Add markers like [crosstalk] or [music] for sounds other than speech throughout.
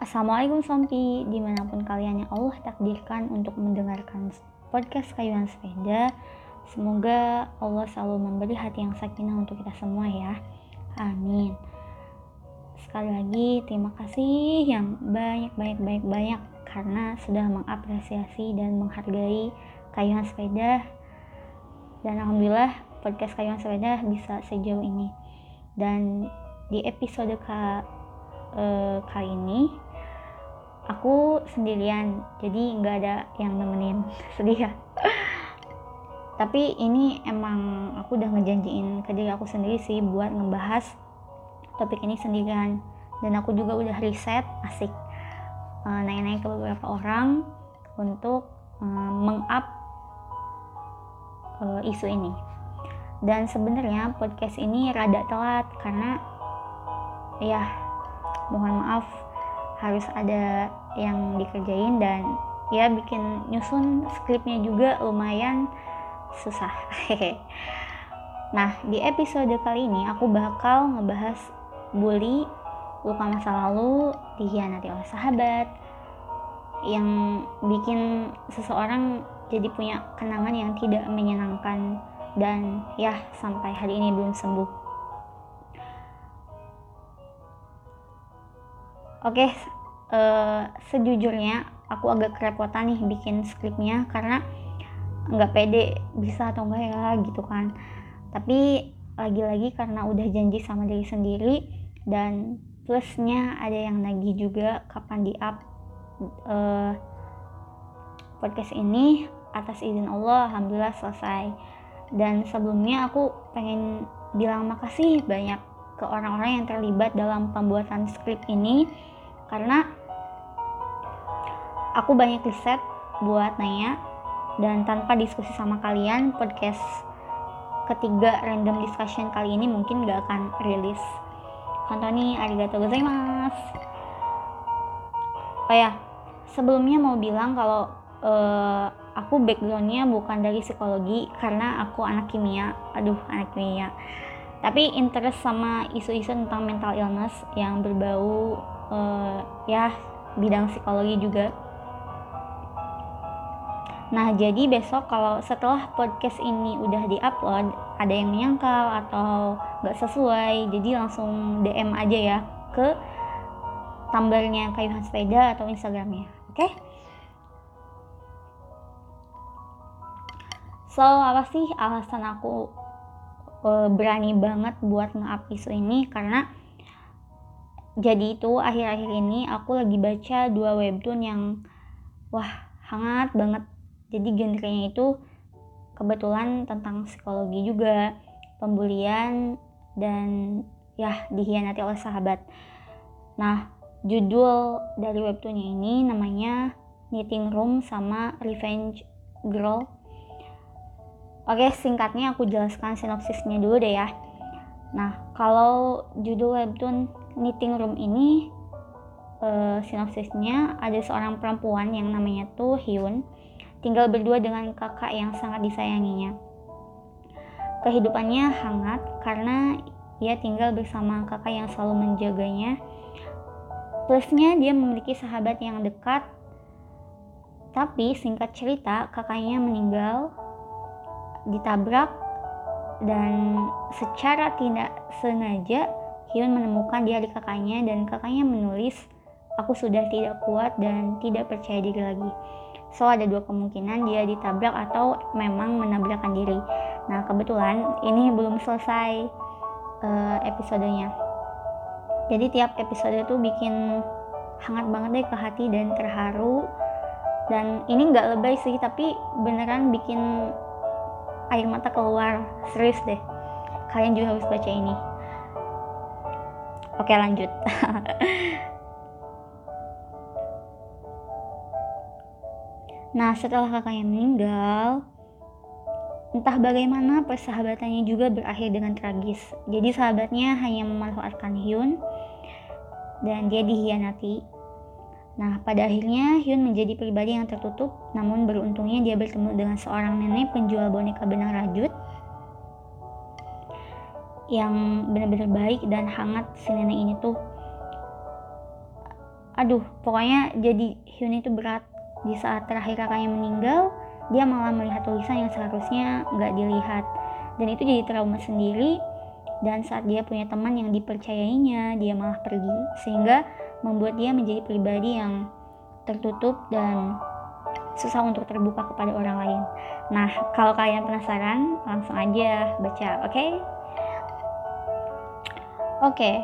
Assalamualaikum Sompi, di mana pun kalian yang Allah takdirkan untuk mendengarkan podcast kayuan sepeda. Semoga Allah selalu memberi hati yang sakinah untuk kita semua ya. Amin. Sekali lagi terima kasih yang banyak banyak banyak banyak karena sudah mengapresiasi dan menghargai kayuan sepeda. Dan alhamdulillah podcast kayuan sepeda bisa sejauh ini. Dan di episode ka, uh, kali ini aku sendirian jadi nggak ada yang nemenin. [laughs] Sedih ya. Tapi ini emang aku udah ngejanjiin ke diri aku sendiri sih buat ngebahas topik ini sendirian. Dan aku juga udah riset asik uh, nanya-nanya ke beberapa orang untuk uh, meng-up uh, isu ini. Dan sebenarnya podcast ini rada telat karena ya mohon maaf harus ada yang dikerjain dan ya bikin nyusun skripnya juga lumayan susah. [laughs] Nah di episode kali ini aku bakal ngebahas bully luka masa lalu dihianati oleh sahabat yang bikin seseorang jadi punya kenangan yang tidak menyenangkan dan ya sampai hari ini belum sembuh. Oke, uh, sejujurnya aku agak kerepotan nih bikin skripnya karena nggak pede bisa atau enggak ya gitu kan. Tapi lagi-lagi karena udah janji sama diri sendiri dan plusnya ada yang nagih juga kapan di up uh, podcast ini atas izin Allah alhamdulillah selesai dan sebelumnya aku pengen bilang makasih banyak ke orang-orang yang terlibat dalam pembuatan skrip ini karena aku banyak riset buat nanya dan tanpa diskusi sama kalian podcast ketiga random discussion kali ini mungkin gak akan rilis. Kontoni arigato gozaimasu. Oh ya sebelumnya mau bilang kalau uh, aku backgroundnya bukan dari psikologi karena aku anak kimia. Aduh anak kimia. Tapi interest sama isu-isu tentang mental illness yang berbau uh, ya bidang psikologi juga. Nah, jadi besok kalau setelah podcast ini udah diupload, ada yang menyangkal atau nggak sesuai, jadi langsung DM aja ya ke tumblrnya Kayuhan Sepeda atau Instagramnya, oke? Okay? So, apa sih alasan aku uh, berani banget buat nge-up isu ini? Karena jadi itu akhir-akhir ini aku lagi baca dua webtoon yang wah hangat banget jadi genrenya itu kebetulan tentang psikologi juga pembulian dan ya dihianati oleh sahabat. Nah judul dari webtoonnya ini namanya Knitting Room sama Revenge Girl. Oke singkatnya aku jelaskan sinopsisnya dulu deh ya. Nah kalau judul webtoon knitting room ini uh, sinopsisnya ada seorang perempuan yang namanya tuh Hyun tinggal berdua dengan kakak yang sangat disayanginya. Kehidupannya hangat karena ia tinggal bersama kakak yang selalu menjaganya. Plusnya dia memiliki sahabat yang dekat. Tapi singkat cerita kakaknya meninggal ditabrak dan secara tidak sengaja Hyun menemukan di adik kakaknya dan kakaknya menulis, aku sudah tidak kuat dan tidak percaya diri lagi. So ada dua kemungkinan dia ditabrak atau memang menabrakkan diri. Nah kebetulan ini belum selesai uh, episodenya. Jadi tiap episode itu bikin hangat banget deh ke hati dan terharu. Dan ini nggak lebay sih, tapi beneran bikin air mata keluar. Serius deh. Kalian juga harus baca ini. Oke lanjut. [laughs] nah setelah kakaknya meninggal, entah bagaimana persahabatannya juga berakhir dengan tragis. Jadi sahabatnya hanya memanfaatkan Hyun dan dia dihianati. Nah, pada akhirnya Hyun menjadi pribadi yang tertutup, namun beruntungnya dia bertemu dengan seorang nenek penjual boneka benang rajut yang benar-benar baik dan hangat si nenek ini tuh aduh pokoknya jadi Hyun itu berat di saat terakhir kakaknya meninggal dia malah melihat tulisan yang seharusnya nggak dilihat dan itu jadi trauma sendiri dan saat dia punya teman yang dipercayainya dia malah pergi sehingga membuat dia menjadi pribadi yang tertutup dan susah untuk terbuka kepada orang lain. Nah, kalau kalian penasaran, langsung aja baca, oke? Okay? Oke, okay.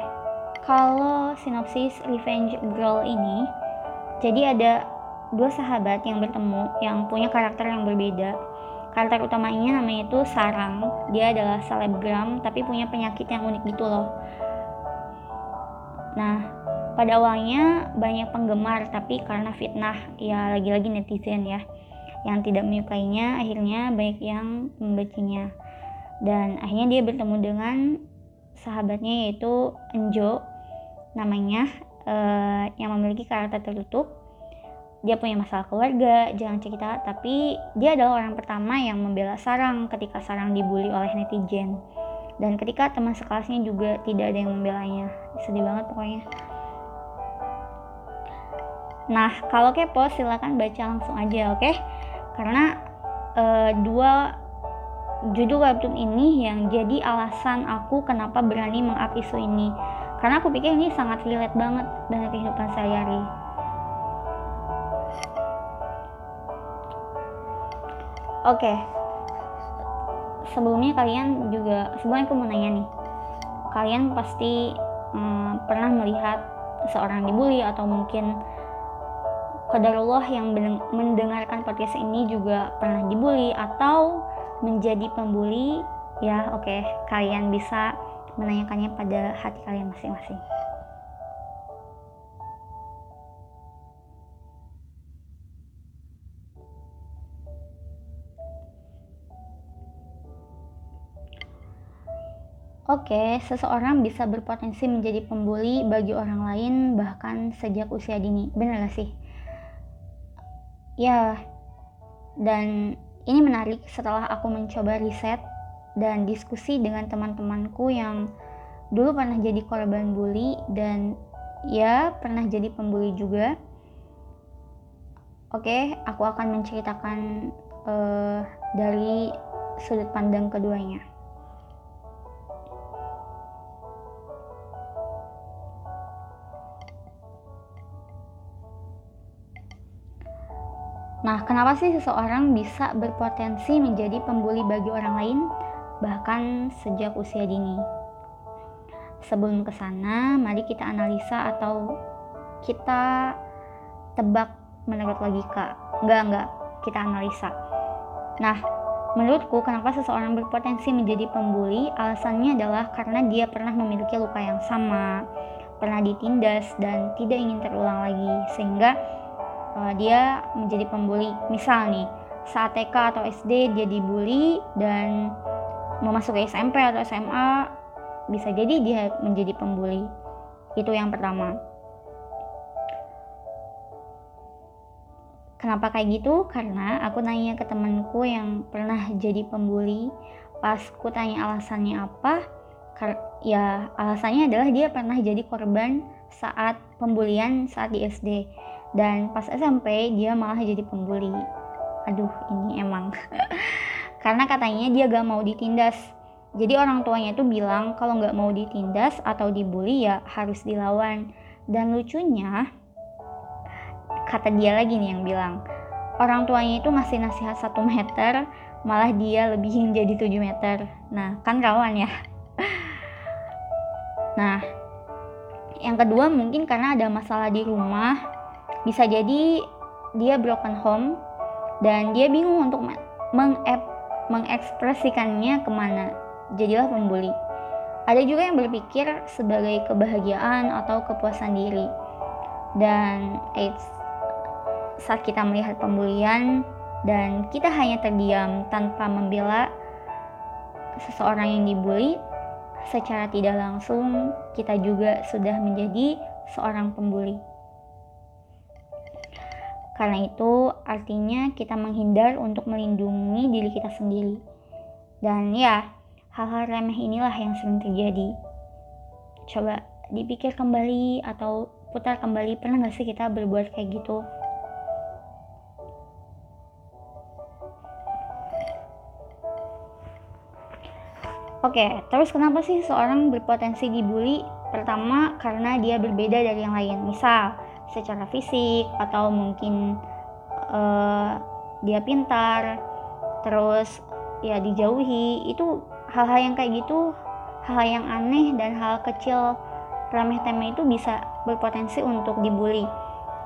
kalau sinopsis Revenge Girl ini, jadi ada dua sahabat yang bertemu yang punya karakter yang berbeda. Karakter utamanya namanya itu Sarang. Dia adalah selebgram tapi punya penyakit yang unik gitu loh. Nah, pada awalnya banyak penggemar tapi karena fitnah ya lagi-lagi netizen ya yang tidak menyukainya akhirnya banyak yang membencinya dan akhirnya dia bertemu dengan sahabatnya yaitu Enjo namanya uh, yang memiliki karakter tertutup dia punya masalah keluarga jangan cerita tapi dia adalah orang pertama yang membela Sarang ketika Sarang dibully oleh netizen. Dan ketika teman sekelasnya juga tidak ada yang membelanya. Sedih banget pokoknya. Nah kalau kepo silahkan baca langsung aja oke? Okay? karena uh, dua judul webtoon ini yang jadi alasan aku kenapa berani mengap isu ini. Karena aku pikir ini sangat relate banget dengan kehidupan sehari-hari oke. Okay. sebelumnya kalian juga sebelumnya aku mau nanya nih. Kalian pasti hmm, pernah melihat seorang dibully atau mungkin Qadarullah yang mendengarkan podcast ini juga pernah dibully atau menjadi pembuli? Ya oke. Okay, kalian bisa menanyakannya pada hati kalian masing-masing Oke, seseorang bisa berpotensi menjadi pembuli bagi orang lain bahkan sejak usia dini. Benar gak sih? Ya, dan ini menarik setelah aku mencoba riset dan diskusi dengan teman-temanku yang dulu pernah jadi korban bully dan ya pernah jadi pembuli juga. Oke, aku akan menceritakan uh, dari sudut pandang keduanya. Nah, kenapa sih seseorang bisa berpotensi menjadi pembuli bagi orang lain, bahkan sejak usia dini? Sebelum ke sana, mari kita analisa atau kita tebak menurut logika. Enggak, enggak, kita analisa. Nah, menurutku kenapa seseorang berpotensi menjadi pembuli, alasannya adalah karena dia pernah memiliki luka yang sama, pernah ditindas dan tidak ingin terulang lagi, sehingga uh, dia menjadi pembuli. Misal nih, saat TK atau SD dia dibully dan memasuki SMP atau SMA bisa jadi dia menjadi pembuli. Itu yang pertama. Kenapa kayak gitu? Karena aku nanya ke temanku yang pernah jadi pembuli. Pas ku tanya alasannya apa, ya alasannya adalah dia pernah jadi korban saat pembulian saat di SD dan pas SMP dia malah jadi pembuli aduh ini emang. [laughs] Karena katanya dia gak mau ditindas. Jadi orang tuanya itu bilang kalau gak mau ditindas atau dibully ya harus dilawan. Dan lucunya kata dia lagi nih yang bilang orang tuanya itu ngasih nasihat satu meter malah dia lebihin jadi 7 meter. Nah kan kawan ya. [laughs] Nah yang kedua mungkin karena ada masalah di rumah bisa jadi dia broken home dan dia bingung untuk mengep mengekspresikannya ke mana. Jadilah pembuli. Ada juga yang berpikir sebagai kebahagiaan atau kepuasan diri. Dan AIDS saat kita melihat pembulian dan kita hanya terdiam tanpa membela seseorang yang dibully, secara tidak langsung kita juga sudah menjadi seorang pembuli. Karena itu artinya kita menghindar untuk melindungi diri kita sendiri. Dan ya, hal-hal remeh inilah yang sering terjadi. Coba dipikir kembali atau putar kembali pernah gak sih kita berbuat kayak gitu Oke, terus kenapa sih seorang berpotensi dibully? Pertama, karena dia berbeda dari yang lain. Misal, secara fisik atau mungkin uh, dia pintar, terus ya dijauhi. Itu hal-hal yang kayak gitu, hal yang aneh dan hal kecil remeh temeh itu bisa berpotensi untuk dibully.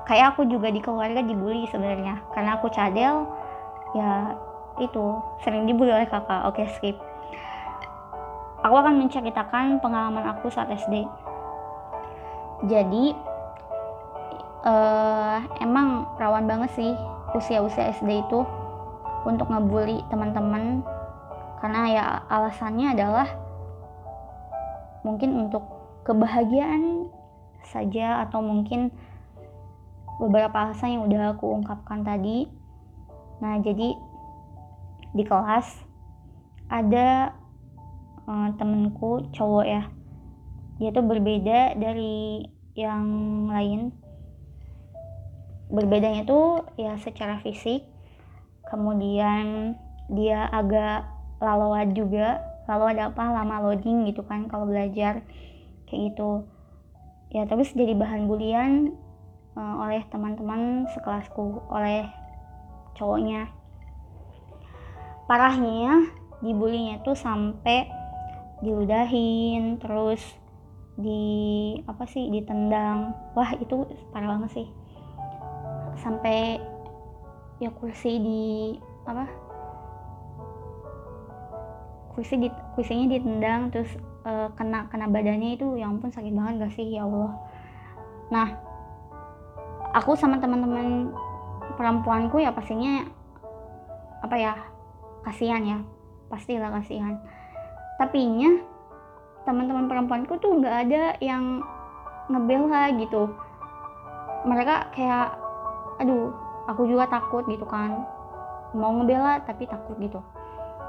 Kayak aku juga di keluarga dibully sebenarnya, karena aku cadel, ya itu sering dibully oleh kakak. Oke, skip Aku akan menceritakan pengalaman aku saat SD. Jadi uh, emang rawan banget sih usia-usia SD itu untuk ngebully teman-teman. Karena ya alasannya adalah mungkin untuk kebahagiaan saja atau mungkin beberapa alasan yang udah aku ungkapkan tadi. Nah, jadi di kelas ada uh, temenku cowok ya. Dia tuh berbeda dari yang lain berbedanya tuh ya secara fisik kemudian dia agak lalawad juga. Lalu ada apa? Lama loading gitu kan kalau belajar kayak gitu. Ya terus jadi bahan bulian uh, oleh teman-teman sekelasku oleh cowoknya. Parahnya dibulinya tuh sampai diludahin terus di apa sih ditendang. Wah itu parah banget sih sampai ya kursi di apa? Kursi di kursinya ditendang terus uh, kena kena badannya itu ya ampun sakit banget gak sih? Ya Allah. Nah aku sama teman-teman perempuanku ya pastinya apa ya kasihan ya. Pastilah kasihan. Tapi nya teman-teman perempuanku tuh nggak ada yang ngebela gitu. Mereka kayak aduh aku juga takut gitu kan. Mau ngebela tapi takut gitu.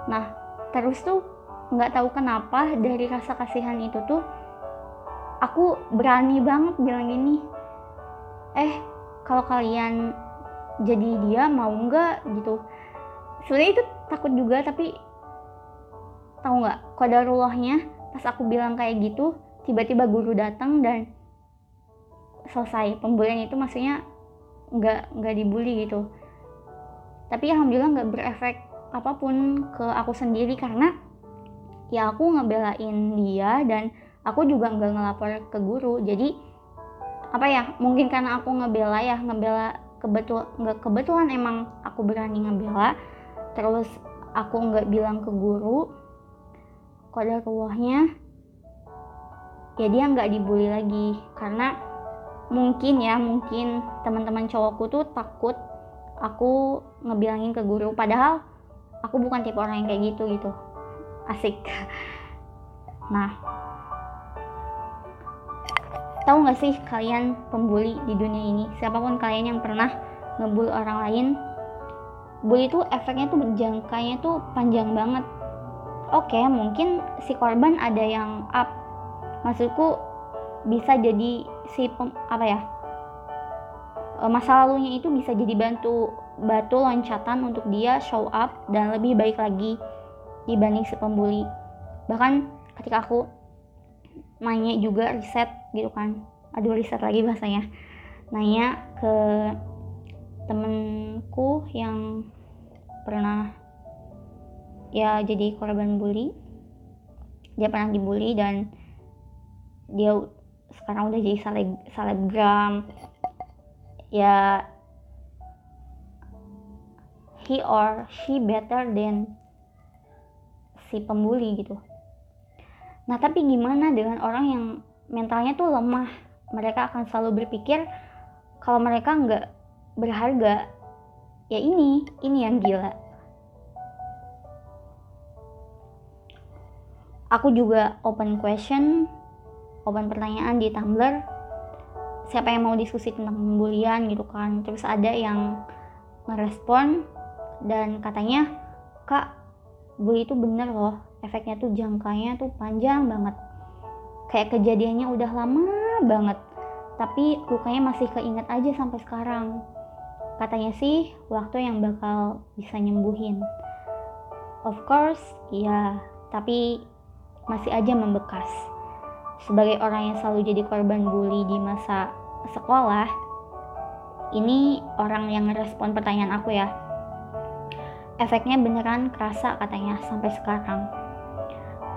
Nah terus tuh nggak tahu kenapa dari rasa kasihan itu tuh aku berani banget bilang gini eh kalau kalian jadi dia mau nggak? gitu. Sebenarnya itu takut juga tapi tahu nggak kodarullahnya pas aku bilang kayak gitu tiba-tiba guru datang dan selesai pembulian itu maksudnya nggak nggak dibully gitu. Tapi alhamdulillah nggak berefek apa pun ke aku sendiri karena ya aku ngebelain dia dan aku juga nggak ngelapor ke guru. Jadi apa ya mungkin karena aku ngebela ya ngebela kebetul nggak kebetulan emang aku berani ngebela terus aku nggak bilang ke guru kode ruahnya ya dia nggak dibully lagi. Karena mungkin ya mungkin teman-teman cowokku tuh takut aku ngebilangin ke guru padahal aku bukan tipe orang yang kayak gitu gitu. Asik. Nah. Tahu nggak sih kalian pembuli di dunia ini? Siapa pun kalian yang pernah ngebully orang lain bully itu efeknya tuh jangkanya tuh panjang banget. Oke mungkin si korban ada yang up. Maksudku bisa jadi si pem, apa ya e, masa lalunya itu bisa jadi bantu batu loncatan untuk dia show up dan lebih baik lagi dibanding si pembuli. Bahkan ketika aku nanya juga riset gitu kan. Aduh riset lagi bahasanya. Nanya ke temenku yang pernah ya jadi korban bully. Dia pernah dibully dan dia sekarang udah jadi seleb selebgram ya he or she better than si pembuli gitu. Nah tapi gimana dengan orang yang mentalnya tuh lemah? Mereka akan selalu berpikir kalau mereka nggak berharga ya ini ini yang gila. Aku juga open question open pertanyaan di Tumblr siapa yang mau diskusi tentang pembulian gitu kan terus ada yang ngerespon dan katanya kak bully itu bener loh efeknya tuh jangkanya tuh panjang banget kayak kejadiannya udah lama banget tapi lukanya masih keinget aja sampai sekarang. Katanya sih waktu yang bakal bisa nyembuhin. Of course, iya, tapi masih aja membekas. Sebagai orang yang selalu jadi korban bully di masa sekolah, ini orang yang ngerespon pertanyaan aku ya. Efeknya beneran kerasa katanya sampai sekarang.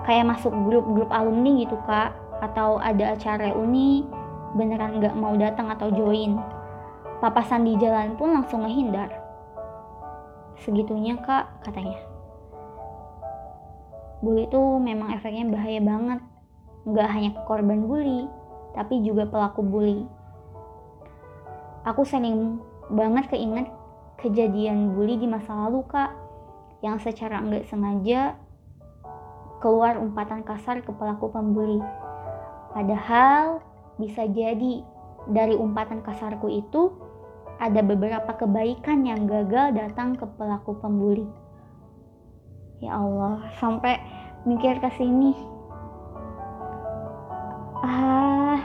Kayak masuk grup-grup alumni gitu kak, atau ada acara uni, beneran gak mau datang atau join. Papasan di jalan pun langsung ngehindar. Segitunya kak katanya. Bully itu memang efeknya bahaya banget. Gak hanya ke korban bully, tapi juga pelaku bully. Aku sering banget keinget kejadian bully di masa lalu kak yang secara nggak sengaja keluar umpatan kasar ke pelaku pembuli. Padahal bisa jadi dari umpatan kasarku itu ada beberapa kebaikan yang gagal datang ke pelaku pembuli. Ya Allah, sampai mikir ke sini. Ah,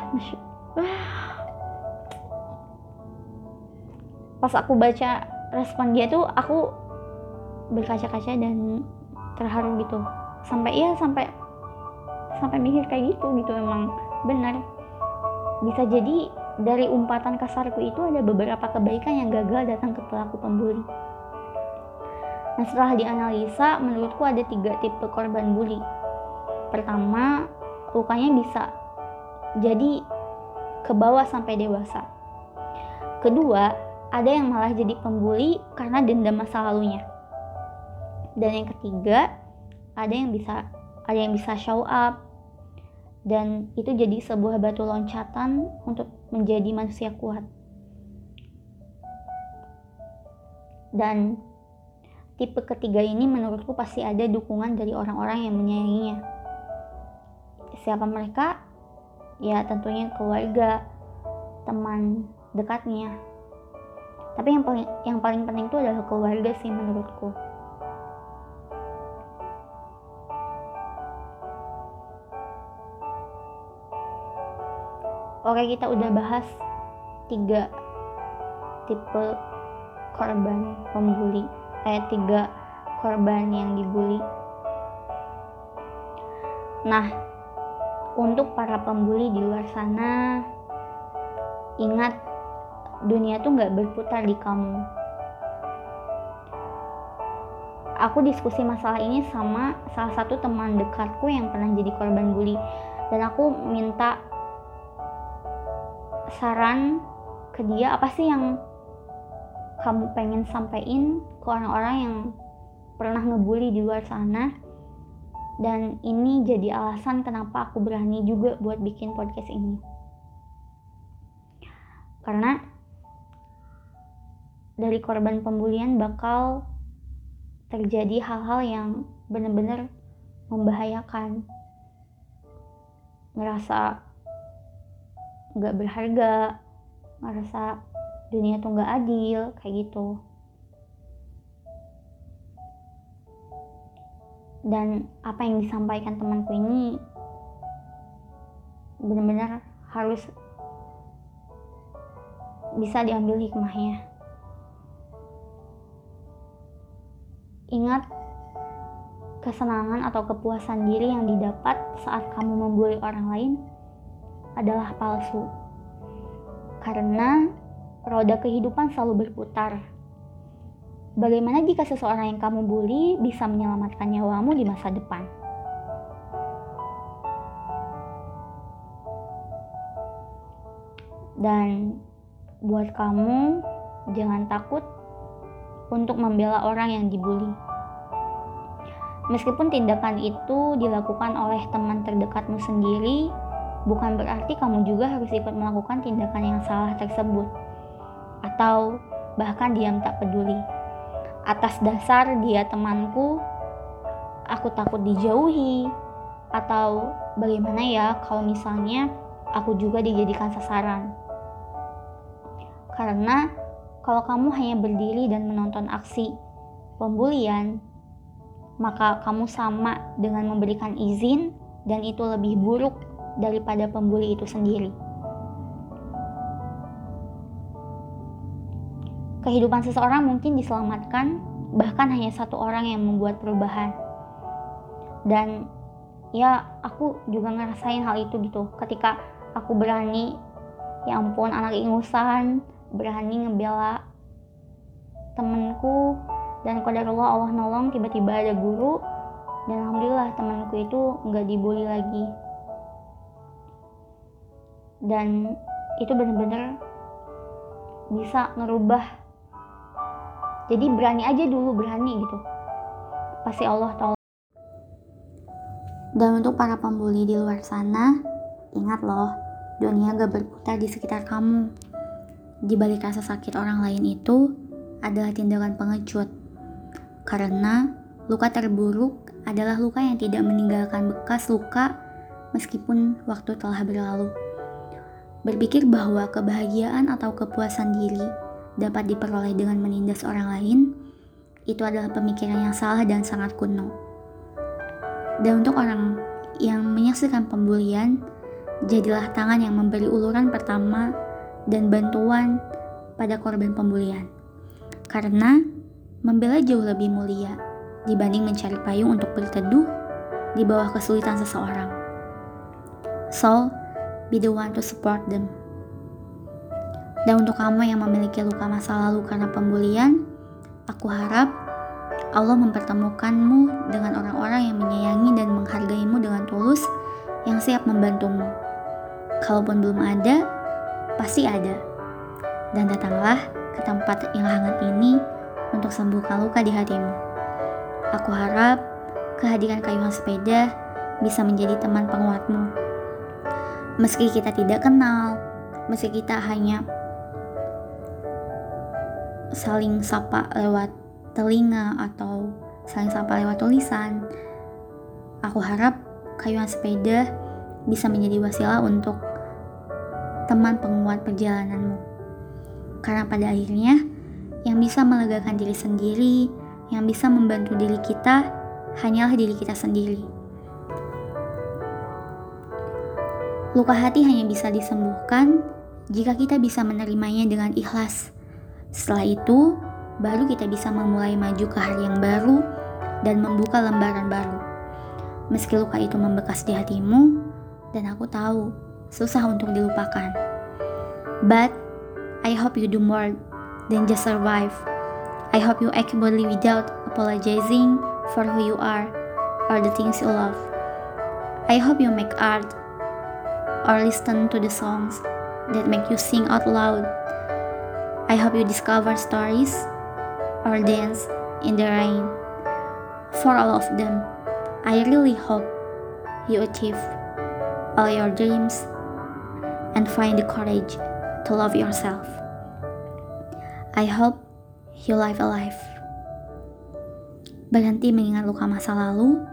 Pas aku baca respon dia tuh aku berkaca-kaca dan terharu gitu. Sampai iya sampai sampai mikir kayak gitu gitu emang benar. Bisa jadi dari umpatan kasarku itu ada beberapa kebaikan yang gagal datang ke pelaku pembuli. Nah setelah dianalisa menurutku ada tiga tipe korban bully. Pertama lukanya bisa jadi ke bawah sampai dewasa. Kedua ada yang malah jadi pembuli karena dendam masa lalunya. Dan yang ketiga ada yang bisa ada yang bisa show up. Dan itu jadi sebuah batu loncatan untuk menjadi manusia kuat. Dan tipe ketiga ini menurutku pasti ada dukungan dari orang-orang yang menyayanginya. Siapa mereka ya tentunya keluarga teman dekatnya. Tapi yang paling yang paling penting itu adalah keluarga sih menurutku. Oke kita udah bahas tiga tipe korban pembuli eh tiga korban yang dibully. Nah untuk para pembuli di luar sana. Ingat dunia tuh nggak berputar di kamu. Aku diskusi masalah ini sama salah satu teman dekatku yang pernah jadi korban bully. Dan aku minta saran ke dia apa sih yang kamu pengen sampaikan ke orang-orang yang pernah ngebully di luar sana dan ini jadi alasan kenapa aku berani juga buat bikin podcast ini. Karena dari korban pembulian bakal terjadi hal-hal yang benar-benar membahayakan. Ngerasa nggak berharga ngerasa dunia tuh nggak adil kayak gitu dan apa yang disampaikan temanku ini benar-benar harus bisa diambil hikmahnya Ingat, kesenangan atau kepuasan diri yang didapat saat kamu membuli orang lain adalah palsu. Karena roda kehidupan selalu berputar. Bagaimana jika seseorang yang kamu bully bisa menyelamatkan nyawamu di masa depan? Dan buat kamu, jangan takut untuk membela orang yang dibully. Meskipun tindakan itu dilakukan oleh teman terdekatmu sendiri, bukan berarti kamu juga harus ikut melakukan tindakan yang salah tersebut, atau bahkan diam tak peduli. Atas dasar dia temanku, aku takut dijauhi, atau bagaimana ya kalau misalnya aku juga dijadikan sasaran. Karena kalau kamu hanya berdiri dan menonton aksi pembulian, maka kamu sama dengan memberikan izin dan itu lebih buruk daripada pembuli itu sendiri. Kehidupan seseorang mungkin diselamatkan bahkan hanya satu orang yang membuat perubahan. Dan ya aku juga ngerasain hal itu gitu. Ketika aku berani ya ampun anak ingusan berani ngebela temenku dan kodarullah Allah nolong tiba-tiba ada guru dan alhamdulillah temanku itu nggak dibully lagi. Dan itu bener-bener bisa ngerubah jadi berani aja dulu berani gitu. Pasti Allah tahu. Dan untuk para pembuli di luar sana ingat loh dunia gak berputar di sekitar kamu. Di balik rasa sakit orang lain itu adalah tindakan pengecut. Karena luka terburuk adalah luka yang tidak meninggalkan bekas luka meskipun waktu telah berlalu. Berpikir bahwa kebahagiaan atau kepuasan diri dapat diperoleh dengan menindas orang lain, itu adalah pemikiran yang salah dan sangat kuno. Dan untuk orang yang menyaksikan pembulian, jadilah tangan yang memberi uluran pertama dan bantuan pada korban pembulian. Karena membela jauh lebih mulia dibanding mencari payung untuk berteduh di bawah kesulitan seseorang. So, be the one to support them. Dan untuk kamu yang memiliki luka masa lalu karena pembulian, aku harap Allah mempertemukanmu dengan orang-orang yang menyayangi dan menghargaimu dengan tulus yang siap membantumu. Kalaupun belum ada, pasti ada. Dan datanglah ke tempat yang hangat ini untuk sembuhkan luka di hatimu. Aku harap kehadiran kayuhan sepeda bisa menjadi teman penguatmu. Meski kita tidak kenal, meski kita hanya saling sapa lewat telinga atau saling sapa lewat tulisan. Aku harap kayuhan sepeda bisa menjadi wasilah untuk teman penguat perjalananmu. Karena pada akhirnya, yang bisa melegakan diri sendiri, yang bisa membantu diri kita, hanyalah diri kita sendiri. Luka hati hanya bisa disembuhkan jika kita bisa menerimanya dengan ikhlas setelah itu, baru kita bisa memulai maju ke hari yang baru dan membuka lembaran baru. Meski luka itu membekas di hatimu, dan aku tahu susah untuk dilupakan. But I hope you do more than just survive. I hope you act boldly without apologizing for who you are or the things you love. I hope you make art or listen to the songs that make you sing out loud I hope you discover stories or dance in the rain. For all of them, I really hope you achieve all your dreams and find the courage to love yourself. I hope you live a life. Berhenti mengingat luka masa lalu,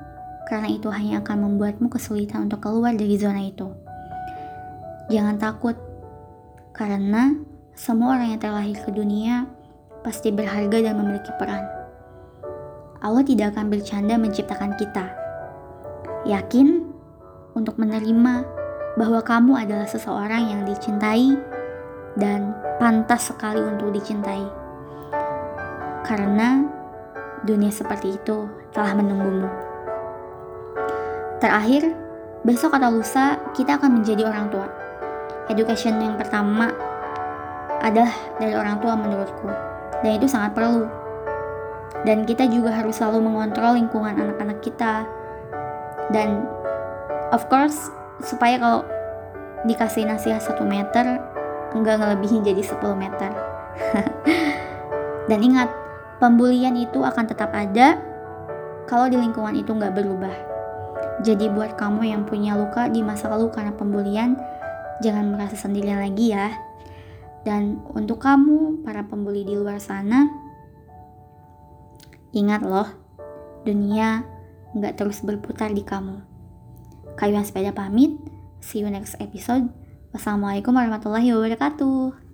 karena itu hanya akan membuatmu kesulitan untuk keluar dari zona itu. Jangan takut, karena semua orang yang terlahir ke dunia pasti berharga dan memiliki peran. Allah tidak akan bercanda menciptakan kita. Yakin untuk menerima bahwa kamu adalah seseorang yang dicintai dan pantas sekali untuk dicintai. Karena dunia seperti itu telah menunggumu. Terakhir, besok atau lusa kita akan menjadi orang tua. Education yang pertama adalah dari orang tua menurutku. Dan itu sangat perlu. Dan kita juga harus selalu mengontrol lingkungan anak-anak kita. Dan of course supaya kalau dikasih nasihat satu meter enggak ngelebihin jadi 10 meter. [laughs] Dan ingat pembulian itu akan tetap ada kalau di lingkungan itu nggak berubah. Jadi buat kamu yang punya luka di masa lalu karena pembulian jangan merasa sendirian lagi ya dan untuk kamu, para pembeli di luar sana, ingat loh, dunia nggak terus berputar di kamu. Kayuan sepeda pamit, see you next episode. Wassalamualaikum warahmatullahi wabarakatuh.